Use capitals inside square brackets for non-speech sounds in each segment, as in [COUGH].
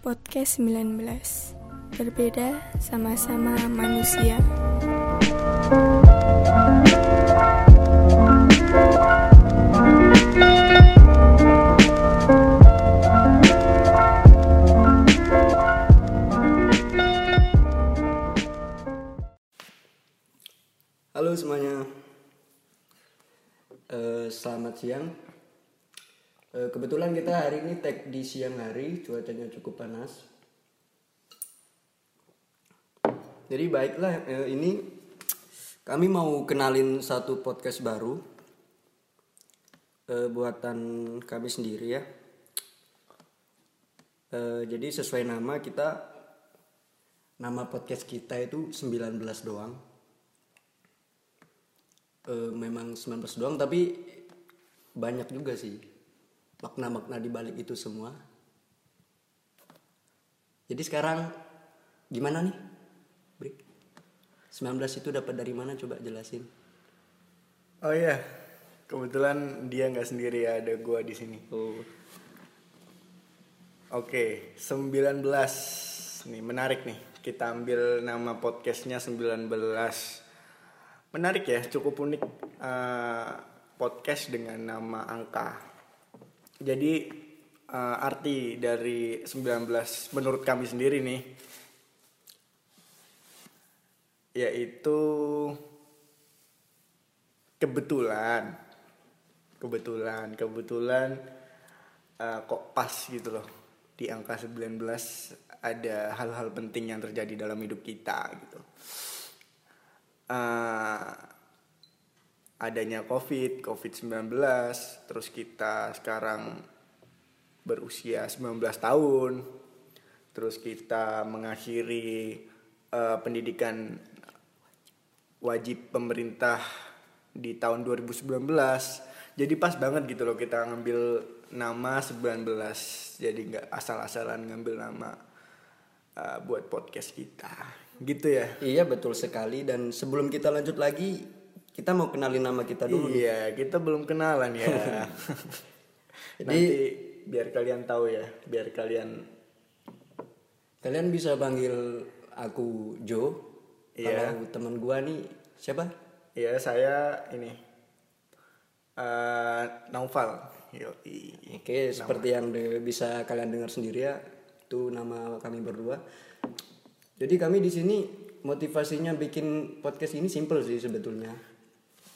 Podcast 19 Berbeda sama-sama manusia. Halo semuanya, Eh, selamat siang. Eh, kebetulan kita hari ini tag di siang hari, cuacanya cukup panas. Jadi baiklah, eh, ini kami mau kenalin satu podcast baru, eh, buatan kami sendiri ya. Jadi sesuai nama kita, nama podcast kita itu 19 doang memang 19 doang tapi banyak juga sih makna-makna di balik itu semua. Jadi sekarang gimana nih? Bri? 19 itu dapat dari mana coba jelasin. Oh iya, kebetulan dia nggak sendiri ya, ada gua di sini. Oh, Oke, 19 nih menarik nih. Kita ambil nama podcastnya 19. Menarik ya, cukup unik eh, podcast dengan nama angka. Jadi eh, arti dari 19 menurut kami sendiri nih yaitu kebetulan. Kebetulan kebetulan eh, kok pas gitu loh. Di angka 19 ada hal-hal penting yang terjadi dalam hidup kita gitu. Eh, adanya covid covid 19 terus kita sekarang berusia 19 tahun terus kita mengakhiri eh, pendidikan wajib pemerintah di tahun 2019 jadi pas banget gitu loh kita ngambil nama 19 jadi nggak asal-asalan ngambil nama uh, buat podcast kita. Gitu ya. Iya betul sekali. Dan sebelum kita lanjut lagi kita mau kenalin nama kita dulu. iya kita belum kenalan ya [LAUGHS] Jadi- nanti biar kalian tahu ya biar kalian Kalian bisa panggil aku Joe. Iya. Kalau teman gua nih siapa? ya saya ini eh Naufal Yoi. Oke, seperti yang bisa kalian dengar sendiri ya, itu nama kami berdua. Jadi kami di sini motivasinya bikin podcast ini simple sih sebetulnya.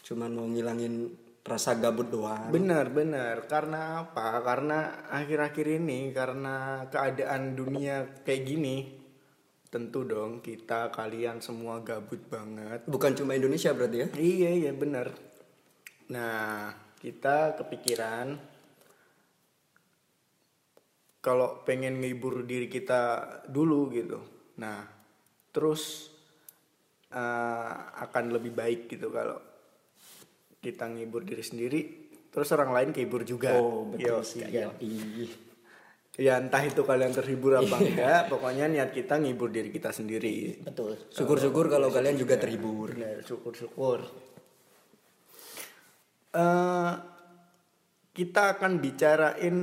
Cuman mau ngilangin rasa gabut doang. Benar, benar. Karena apa? Karena akhir-akhir ini karena keadaan dunia kayak gini, tentu dong kita kalian semua gabut banget. Bukan cuma Indonesia berarti ya? Iya, iya benar. Nah, kita kepikiran kalau pengen ngibur diri kita dulu gitu. Nah, terus eh, akan lebih baik gitu kalau kita ngibur diri sendiri, terus orang lain kehibur juga. Oh, betul Yo, sih. kan? Ya entah itu kalian terhibur apa enggak, pokoknya niat kita ngibur diri kita sendiri. Betul. Syukur-syukur kalau kalian juga terhibur. Benar, syukur-syukur. Eh, kita akan bicarain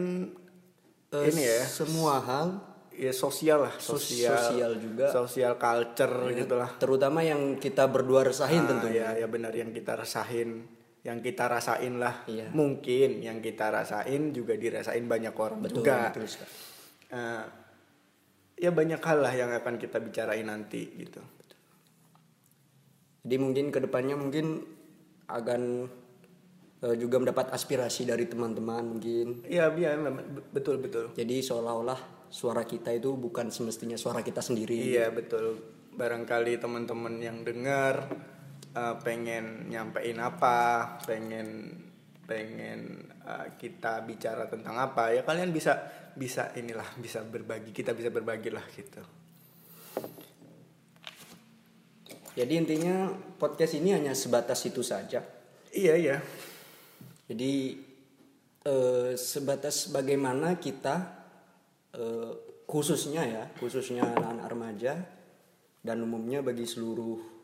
Eh, ini ya, Semua hal ya sosial lah, sosial, sosial juga. sosial culture gitu lah. terutama yang kita berdua resahin Ah, tentunya. ya, ya benar yang kita rasain, yang kita rasain lah. Iya. Mungkin yang kita rasain juga dirasain banyak orang Betul, juga. betul sekali. Eh, ya banyak hal lah yang akan kita bicarain nanti gitu. Jadi mungkin ke depannya mungkin akan eh, juga mendapat aspirasi dari teman-teman mungkin. Iya, iya, betul betul. Jadi seolah-olah suara kita itu bukan semestinya suara kita sendiri. Iya betul. Barangkali teman-teman yang dengar eh, pengen nyampein apa, pengen pengen eh, kita bicara tentang apa ya kalian bisa bisa inilah bisa berbagi kita bisa berbagi lah gitu. Jadi intinya podcast ini hanya sebatas itu saja. Iya iya. Jadi eh, sebatas bagaimana kita eh, khususnya ya, khususnya anak-anak remaja dan umumnya bagi seluruh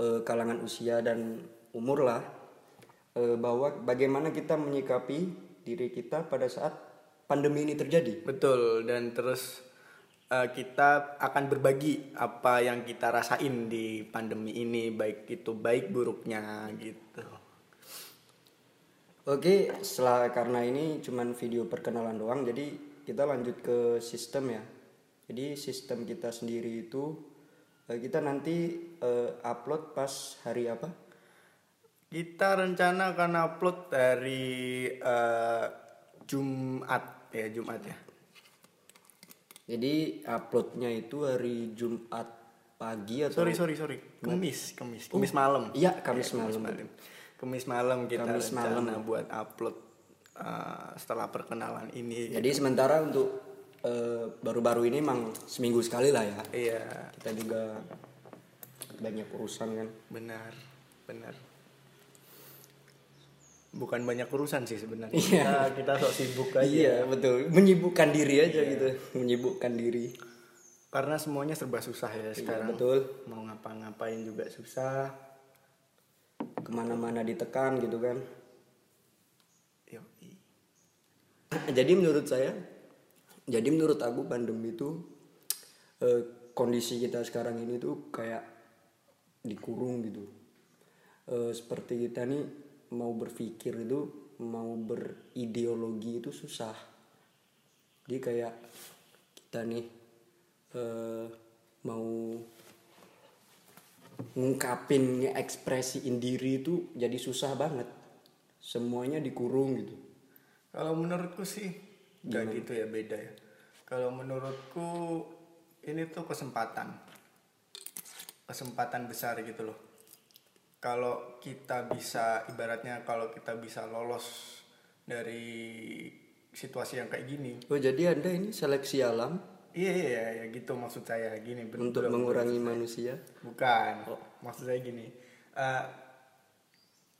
eh, kalangan usia dan umur lah eh, bahwa bagaimana kita menyikapi diri kita pada saat pandemi ini terjadi. Betul dan terus eh, kita akan berbagi apa yang kita rasain di pandemi ini baik itu baik buruknya gitu. Oke, setelah karena ini cuman video perkenalan doang, jadi kita lanjut ke sistem ya. Jadi sistem kita sendiri itu kita nanti eh, upload pas hari apa? Kita rencana akan upload dari eh, Jumat ya Jumat ya. Jadi uploadnya itu hari Jumat pagi atau Sorry sorry sorry. Kemis kemis kemis malam. Iya, Kamis Ya, malam. Kemis malam kita Kamis rencana buat upload eh, setelah perkenalan ini. Jadi sementara untuk eh, baru-baru ini emang seminggu sekali lah ya. Iya Kita juga banyak urusan kan. benar benar. Bukan banyak urusan sih sebenarnya. Iya. Kita kita sok sibuk aja. Iya betul, menyibukkan diri aja gitu, menyibukkan diri. Karena semuanya serba susah ya sekarang. betul. Mau ngapa-ngapain juga susah. Ke mana-mana ditekan gitu kan. Yoi. Jadi menurut saya, jadi menurut aku pandemi itu eh, kondisi kita sekarang ini tuh kayak dikurung gitu. Eh, seperti kita nih mau berpikir itu, mau berideologi itu susah. Jadi kayak kita nih eh, mau ngungkapin ngekspresiin diri itu jadi susah banget. Semuanya dikurung gitu. Kalau menurutku sih nggak gitu ya beda ya. Kalau menurutku ini tuh kesempatan, kesempatan besar gitu loh. Kalau kita bisa ibaratnya kalau kita bisa lolos dari situasi yang kayak gini, Oh jadi anda ini seleksi alam iya iya iya, ya gitu maksud saya gini. untuk mengurangi manusia. Bukan, maksud saya gini.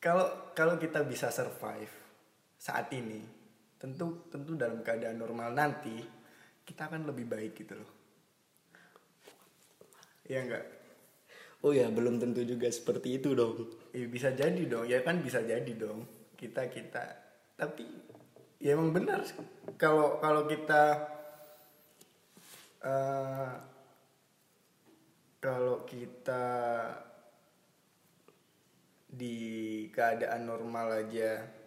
kalau kalau kita bisa survive saat ini, tentu tentu dalam keadaan normal nanti kita akan lebih baik gitu loh. Iya enggak? Oh ya belum tentu juga seperti itu dong. Ya, bisa jadi dong, ya kan bisa jadi dong. Kita kita, tapi ya emang benar kalau kalau kita eh, kalau kita di keadaan normal aja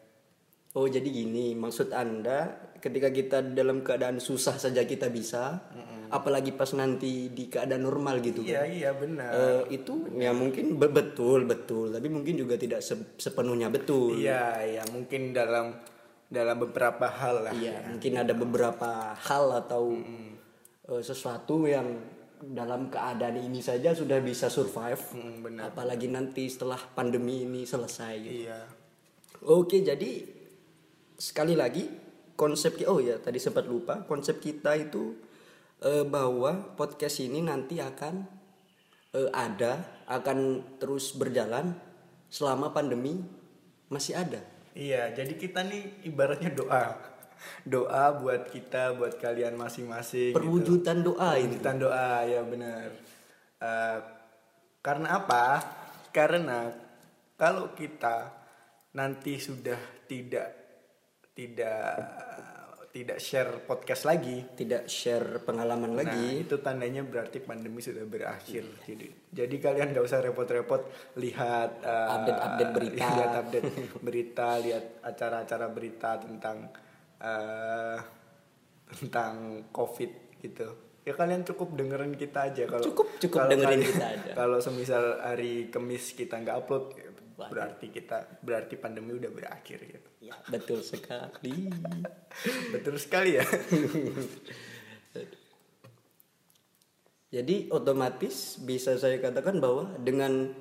Oh jadi gini maksud anda ketika kita dalam keadaan susah saja kita bisa, apalagi pas nanti di keadaan normal gitu iya kan? iya benar Eh, itu ya mungkin be- betul betul, tapi mungkin juga tidak se- sepenuhnya betul. iya iya mungkin dalam dalam beberapa hal lah Iya, mungkin ada beberapa hal atau eh, sesuatu yang dalam keadaan ini saja sudah bisa survive. Mm, benar Apalagi nanti setelah pandemi ini selesai. gitu. iya Oke, jadi sekali lagi konsep oh ya tadi sempat lupa konsep kita itu eh, bahwa podcast ini nanti akan eh, ada akan terus berjalan selama pandemi masih ada. Iya, jadi kita nih ibaratnya doa. Doa buat kita, buat kalian masing-masing. gitu. Perwujudan doa ini. Perwujudan doa, ya benar. Eh, karena apa? Karena kalau kita nanti sudah tidak tidak tidak share podcast lagi, Tidak share pengalaman Nah, lagi. itu tandanya berarti pandemi sudah berakhir. Jadi, jadi kalian nggak usah repot-repot lihat uh, Update-update berita. [LAUGHS] lihat update berita, lihat acara-acara berita tentang uh, tentang COVID gitu. Ya kalian cukup dengerin kita aja kalau Cukup- cukup dengerin kalian- kita aja. [LAUGHS] Kalau semisal hari Kamis kita nggak upload, ya berarti kita berarti pandemi udah berakhir gitu. Ya, betul sekali. [LAUGHS] Betul sekali ya. [LAUGHS] Jadi otomatis bisa saya katakan bahwa dengan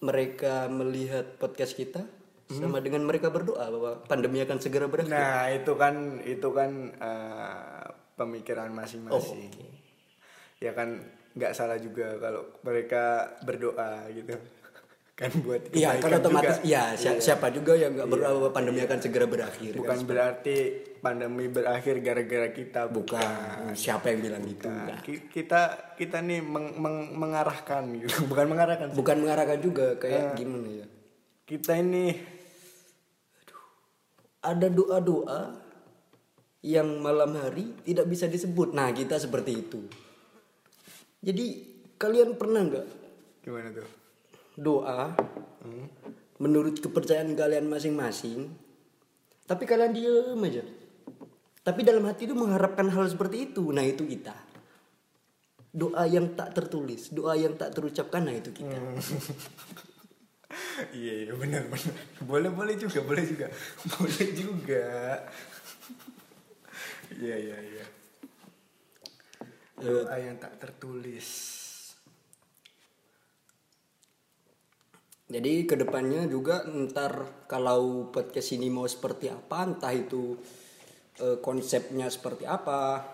mereka melihat podcast kita sama dengan mereka berdoa bahwa pandemi akan segera berakhir. Nah itu kan itu kan eh, pemikiran masing-masing. Oh, oke. Ya kan nggak salah juga kalau mereka berdoa gitu. Kan buat Iya, kan otomatis juga. iya si- siapa juga yang nggak berdoa bahwa pandemi akan segera berakhir. kan? Bukan berarti pandemi berakhir gara-gara kita Bukan. Siapa yang bilang gitu? Bukan. Enggak. Ki- Kita kita nih meng- meng- mengarahkan gitu. [LAUGHS] Bukan mengarahkan. sih. Bukan mengarahkan juga kayak gimana ya? Kita ini Ada doa-doa yang malam hari tidak bisa disebut. Nah, kita seperti itu. Jadi kalian pernah nggak Gimana tuh? Doa menurut kepercayaan kalian masing-masing, tapi kalian diem aja. Tapi dalam hati itu mengharapkan hal seperti itu. Nah, itu kita. Doa yang tak tertulis, doa yang tak terucapkan, nah itu kita. [LAUGHS] iya iya benar benar. Boleh boleh juga boleh juga [LAUGHS] boleh juga. Iya iya iya. Doa yang tak tertulis. Jadi ke depannya juga ntar kalau podcast ini mau seperti apa, entah itu eh, konsepnya seperti apa,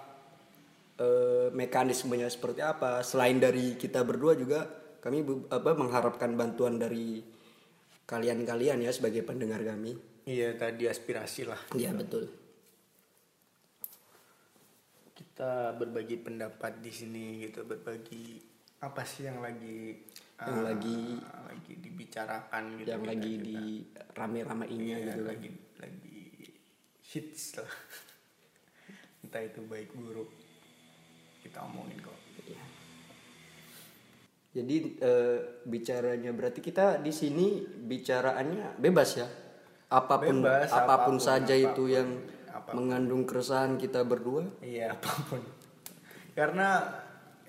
eh, mekanismenya seperti apa. Selain dari kita berdua juga kami apa mengharapkan bantuan dari kalian-kalian ya sebagai pendengar kami. Iya tadi aspirasi lah. Iya betul. Kita berbagi pendapat di sini gitu, berbagi apa sih yang lagi Yang ah, lagi- lagi dibicarakan gitu. Yang kita lagi juga. di rame-ramainya Iya, gitu kan. lagi lagi hits lah. [LAUGHS] Entah itu baik buruk kita omongin kok. Jadi eh, bicaranya berarti kita di sini bicaraannya bebas ya. Apa pun Bebas, apa pun, apa pun, saja itu apa pun, yang apa pun. mengandung keresahan kita berdua. Iya apa pun. Karena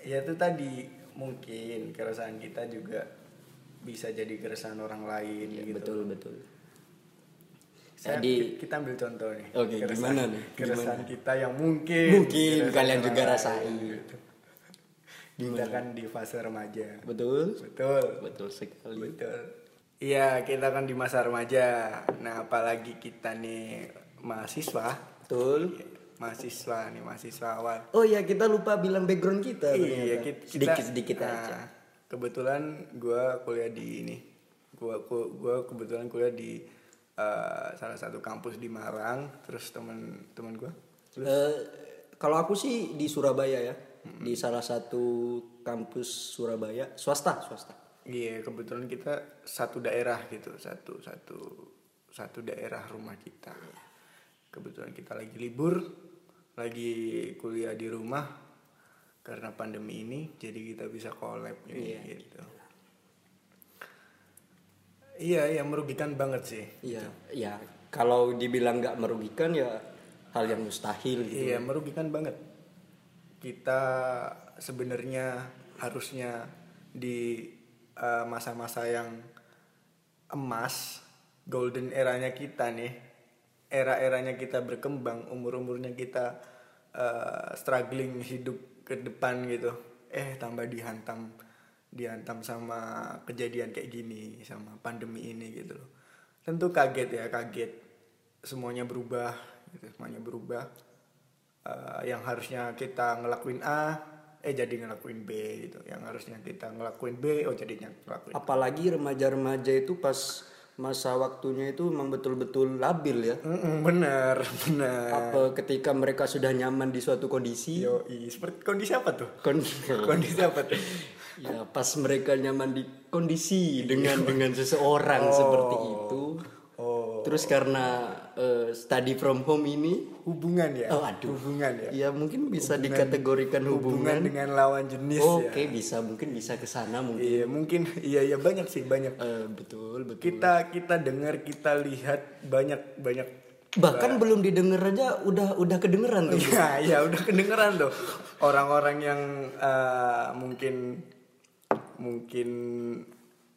ya itu tadi mungkin keresahan kita juga bisa jadi keresahan orang lain Iya, gitu. betul betul. Saya- Jadi- kita ambil contoh nih. Oke, gimana nih? Keresahan kita yang mungkin Mungkin kalian juga rasain. gitu. [LAUGHS] Kita kan di fase remaja. Betul. Betul. Betul sekali. Betul. Iya, kita kan di masa remaja. Nah, apalagi kita nih mahasiswa. Betul. Iya, Mahasiswa nih, mahasiswa awal. Oh iya kita lupa bilang background kita. Iya, kita, sedikit sedikit nah, aja. Kebetulan gua kuliah di ini. Gua gua, gua kebetulan kuliah di eh, salah satu kampus di Malang. Terus teman-teman gua Eh, kalau aku sih di Surabaya ya, di salah satu kampus Surabaya, swasta swasta. Iya, kebetulan kita satu daerah gitu, satu satu satu daerah rumah kita. Kebetulan kita lagi libur, lagi kuliah di rumah karena pandemi ini, jadi kita bisa collab ini gitu. Iya, iya merugikan banget sih. Iya, ya kalau dibilang nggak merugikan ya hal yang mustahil gitu. Iya, merugikan banget. Kita sebenarnya harusnya di eh, masa-masa yang emas, golden eranya kita nih, era-eranya kita berkembang, umur-umurnya kita eh, struggling hidup ke depan gitu. Eh, tambah dihantam dihantam sama kejadian kayak gini, sama pandemi ini gitu loh. Tentu kaget ya, kaget. Semuanya berubah, gitu, semuanya berubah Eh, yang harusnya kita ngelakuin A eh jadi ngelakuin B gitu yang harusnya kita ngelakuin B oh jadinya ngelakuin Apalagi remaja-remaja itu pas masa waktunya itu memang betul-betul labil ya. Mm-mm, bener bener Apa ketika mereka sudah nyaman di suatu kondisi, yo seperti kondisi apa tuh? Kon- [LAUGHS] kondisi apa tuh? Ya pas mereka nyaman di kondisi dengan dengan seseorang seperti itu. oh. Terus karena eh, study from home ini, hubungan ya Oh, aduh. hubungan ya ya mungkin bisa dikategorikan hubungan hubungan. dengan lawan jenis Oke, ya bisa mungkin bisa ke sana mungkin. iya mungkin iya iya banyak sih banyak Eh, betul, betul. kita kita dengar kita lihat banyak banyak Bahkan belum didengar aja udah udah kedengeran tuh. Iya, ya udah kedengeran tuh. Orang-orang yang eh, mungkin mungkin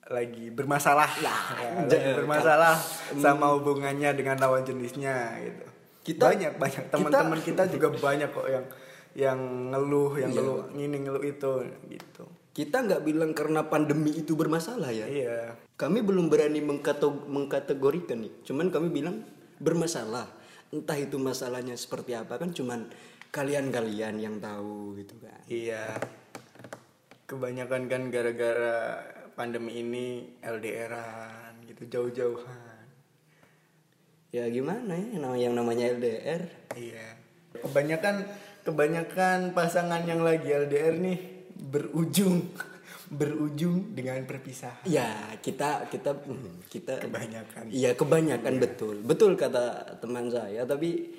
lagi bermasalah ya, [LAUGHS] lagi bermasalah sama hubungannya dengan lawan jenisnya gitu. Kita- banyak banyak teman-teman kita, [LAUGHS] juga banyak kok yang yang ngeluh, yang ngeluh ini ngeluh itu gitu. Kita nggak bilang karena pandemi itu bermasalah ya. Iya. Kami belum berani mengkategorikan nih. Cuman kami bilang bermasalah. Entah itu masalahnya seperti apa kan cuman kalian-kalian yang tahu gitu kan. Iya. Kebanyakan kan gara-gara pandemi ini LDRan gitu jauh-jauhan. Ya gimana ya yang namanya- yang namanya LDR. Iya. Kebanyakan kebanyakan pasangan yang lagi LDR nih berujung [LAUGHS] berujung dengan perpisahan. Ya kita kita hmm, kita Kebanyakan. Iya kebanyakan betul betul kata teman saya tapi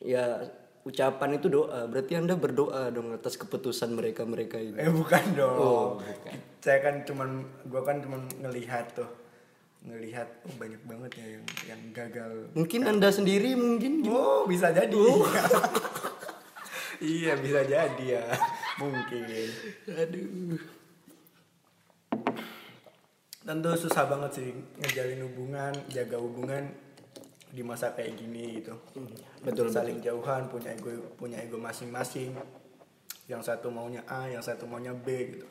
ya ucapan itu doa berarti anda berdoa dong atas keputusan mereka mereka ini Eh bukan dong. Oh, bukan. Saya kan cuman gua kan cuman ngelihat tuh. Ngelihat oh, banyak banget ya yang yang gagal. mungkin anda sendiri mungkin Oh, bisa jadi. [LAUGHS] iya, bisa jadi ya. Mungkin. aduh Tentu susah banget sih ngejalin hubungan, jaga hubungan di masa kayak gini gitu. betul Saling jauhan, punya ego punya ego masing-masing. Yang satu maunya A, yang satu maunya B gitu.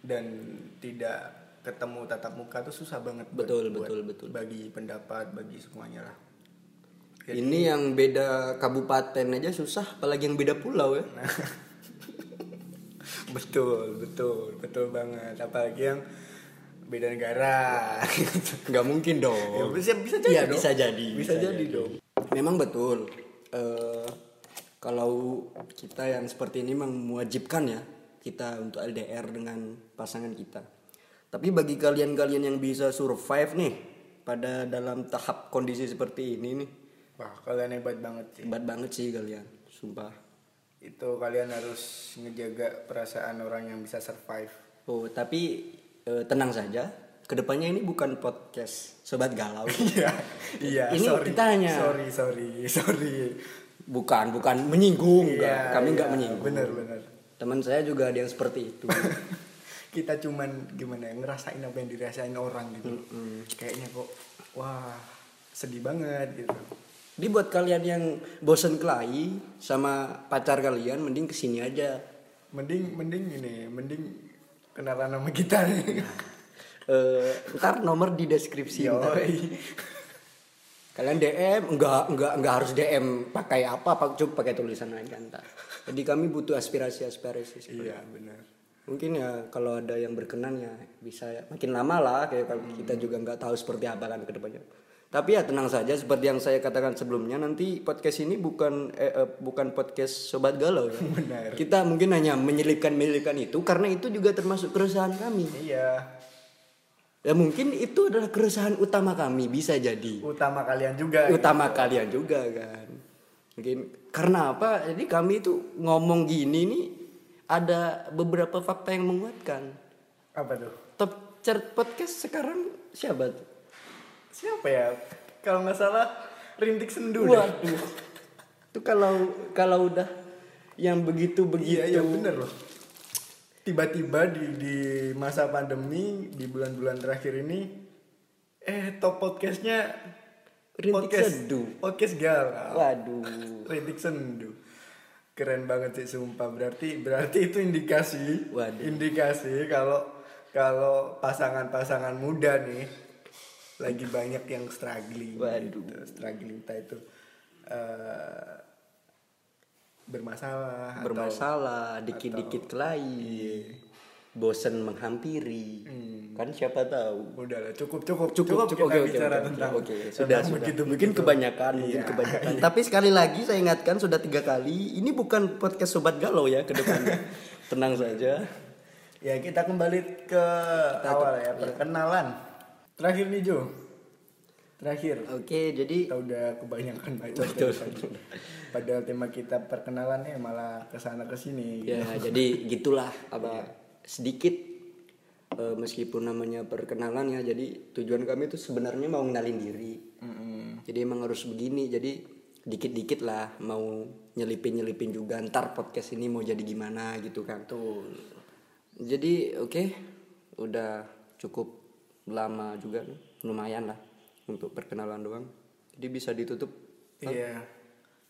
Dan tidak ketemu tatap muka tuh susah banget buat- Betul, buat betul, betul. bagi pendapat, bagi semuanya lah. ini yang beda kabupaten aja susah apalagi yang beda pulau ya [LAUGHS] betul, betul, betul banget. Apalagi yang beda negara. [LAUGHS] nggak mungkin dong Ya, bisa bisa jadi Iya, dong. bisa jadi Bisa, jadi, dong. memang betul Eh, kalau kita yang seperti ini memang mewajibkan ya kita untuk LDR dengan pasangan kita tapi bagi kalian-kalian yang bisa survive nih pada dalam tahap kondisi seperti ini nih Wah, kalian hebat banget sih. hebat banget sih kalian sumpah Itu kalian harus ngejaga perasaan orang yang bisa survive. oh tapi eh, tenang saja ke depannya ini bukan podcast sobat galau [LAUGHS] Iya, iya. Ini sorry. kita hanya- sorry, sorry, sorry. bukan bukan menyinggung Iya, enggak. kami nggak iya, menyinggung Bener, bener. teman saya juga ada yang seperti itu [LAUGHS] Kita cuman gimana ya ngerasain apa yang dirasain orang gitu. Kayaknya kok wah sedih banget gitu. Jadi buat kalian yang bosen kelahi sama pacar kalian mending ke sini aja. Mending mending ini, mending kenalan sama kita nih. [LAUGHS] Eh, ntar nomor di deskripsi. Kalian DM enggak enggak enggak harus DM pakai apa pak cukup pakai tulisan aja ntar. Jadi kami butuh aspirasi aspirasi. Iya, benar. Mungkin ya kalau ada yang berkenan ya bisa ya. makin lama lah kayak kalau kita juga nggak tahu seperti apa kan ke depannya. Tapi ya tenang saja seperti yang saya katakan sebelumnya nanti podcast ini bukan eh, eh, bukan podcast sobat galau ya. [LAUGHS] Benar. Kita mungkin hanya menyelipkan menyelipkan itu karena itu juga termasuk keresahan kami. Iya. Ya mungkin itu adalah keresahan utama kami bisa jadi. Utama kalian juga. Utama kalian juga kan. Mungkin karena apa? Jadi kami itu ngomong gini nih ada beberapa fakta yang menguatkan. Apa tuh? Top chart podcast sekarang siapa tuh? Siapa ya? Kalau nggak salah Rintik Sendu. Waduh. Itu kalau kalau udah yang begitu begitu. Iya, iya bener loh. Tiba-tiba di di masa pandemi di bulan-bulan terakhir ini eh top podcastnya Rintik podcast Sendu. podcast galau. Waduh. Rintik Sendu. Keren banget sih sumpah. Berarti berarti itu indikasi Waduh. indikasi kalau kalau pasangan-pasangan muda nih lagi banyak yang struggling. Waduh. gitu. Struggling entah itu eh, bermasalah Bermasalah, dikit-dikit kelahi. Bosen menghampiri. Kan siapa tahu. Udah lah, cukup cukup cukup cukup kita oke bicara oke, tentang oke sudah tentang sudah begitu mungkin begitu. kebanyakan mungkin Iya. kebanyakan tapi sekali lagi saya ingatkan sudah tiga kali ini bukan podcast sobat galau ya ke depannya [LAUGHS] tenang saja ya kita kembali ke awal ya perkenalan terakhir nih Jo. Terakhir. Oke jadi kita udah kebanyakan baca Betul. padahal tema kita perkenalannya malah ke sana ke sini ya jadi gitulah apa sedikit eh, meskipun namanya perkenalan ya jadi tujuan kami itu sebenarnya mau ngenalin diri. Jadi emang harus begini jadi dikit-dikit lah mau nyelipin-nyelipin juga ntar podcast ini mau jadi gimana gitu kan. Tuh jadi oke udah cukup lama juga lumayan lah untuk perkenalan doang. Jadi bisa ditutup iya.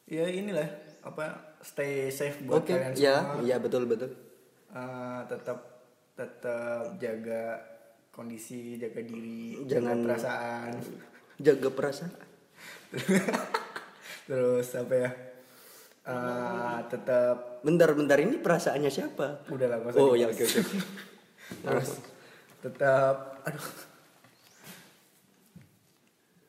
Ya inilah apa stay safe buat oke kalian ya semua. ya betul betul. Eh, tetap tetap jaga kondisi jaga diri Jangan- jaga perasaan. jaga perasaan. [LAUGHS] Terus apa ya Eh, tetap bentar bentar ini perasaannya siapa? Udah lah oh ya oke oke. [LAUGHS] Terus tetap aduh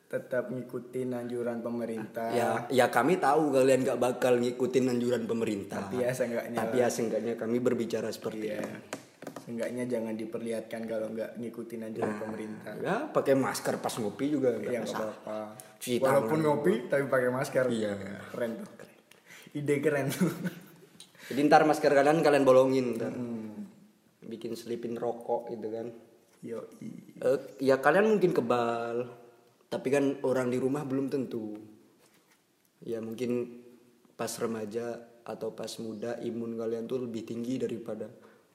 tetap ngikutin anjuran pemerintah ya ya kami tahu kalian nggak bakal ngikutin anjuran pemerintah tapi ya seenggaknya tapi ya seenggaknya kami berbicara seperti ya itu Seenggaknya jangan diperlihatkan kalau nggak ngikutin aja pemerintah. Ya pakai masker pas ngopi juga nggak Iya nggak masalah. apa-apa. Cuci Walaupun ngopi tapi pakai masker. Iya. Keren tuh. Ide keren. Jadi ntar masker kalian kalian bolongin ntar. Bikin selipin rokok gitu kan. Yo. Eh, ya kalian mungkin kebal, tapi kan orang di rumah belum tentu. Ya mungkin pas remaja atau pas muda imun kalian tuh lebih tinggi daripada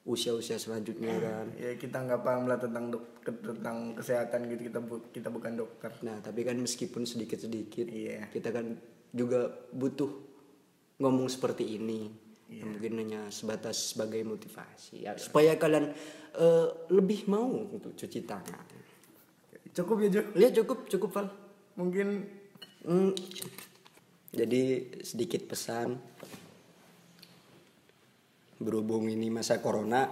usia-usia selanjutnya kan. Ya kita nggak paham lah tentang dok tentang kesehatan gitu kita bu- kita bukan dokter. Nah tapi kan meskipun sedikit-sedikit, Iya. kita kan juga butuh ngomong seperti ini. Ya, mungkin hanya sebatas sebagai motivasi ya, supaya kalian eh, lebih mau untuk cuci tangan. Cukup ya Jo. Ya cukup cukup Val. Mungkin Hmm, jadi sedikit pesan berhubung ini masa corona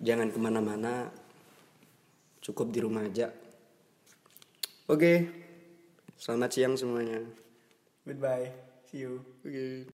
jangan ke mana-mana cukup di rumah aja oke selamat siang semuanya goodbye. See you. oke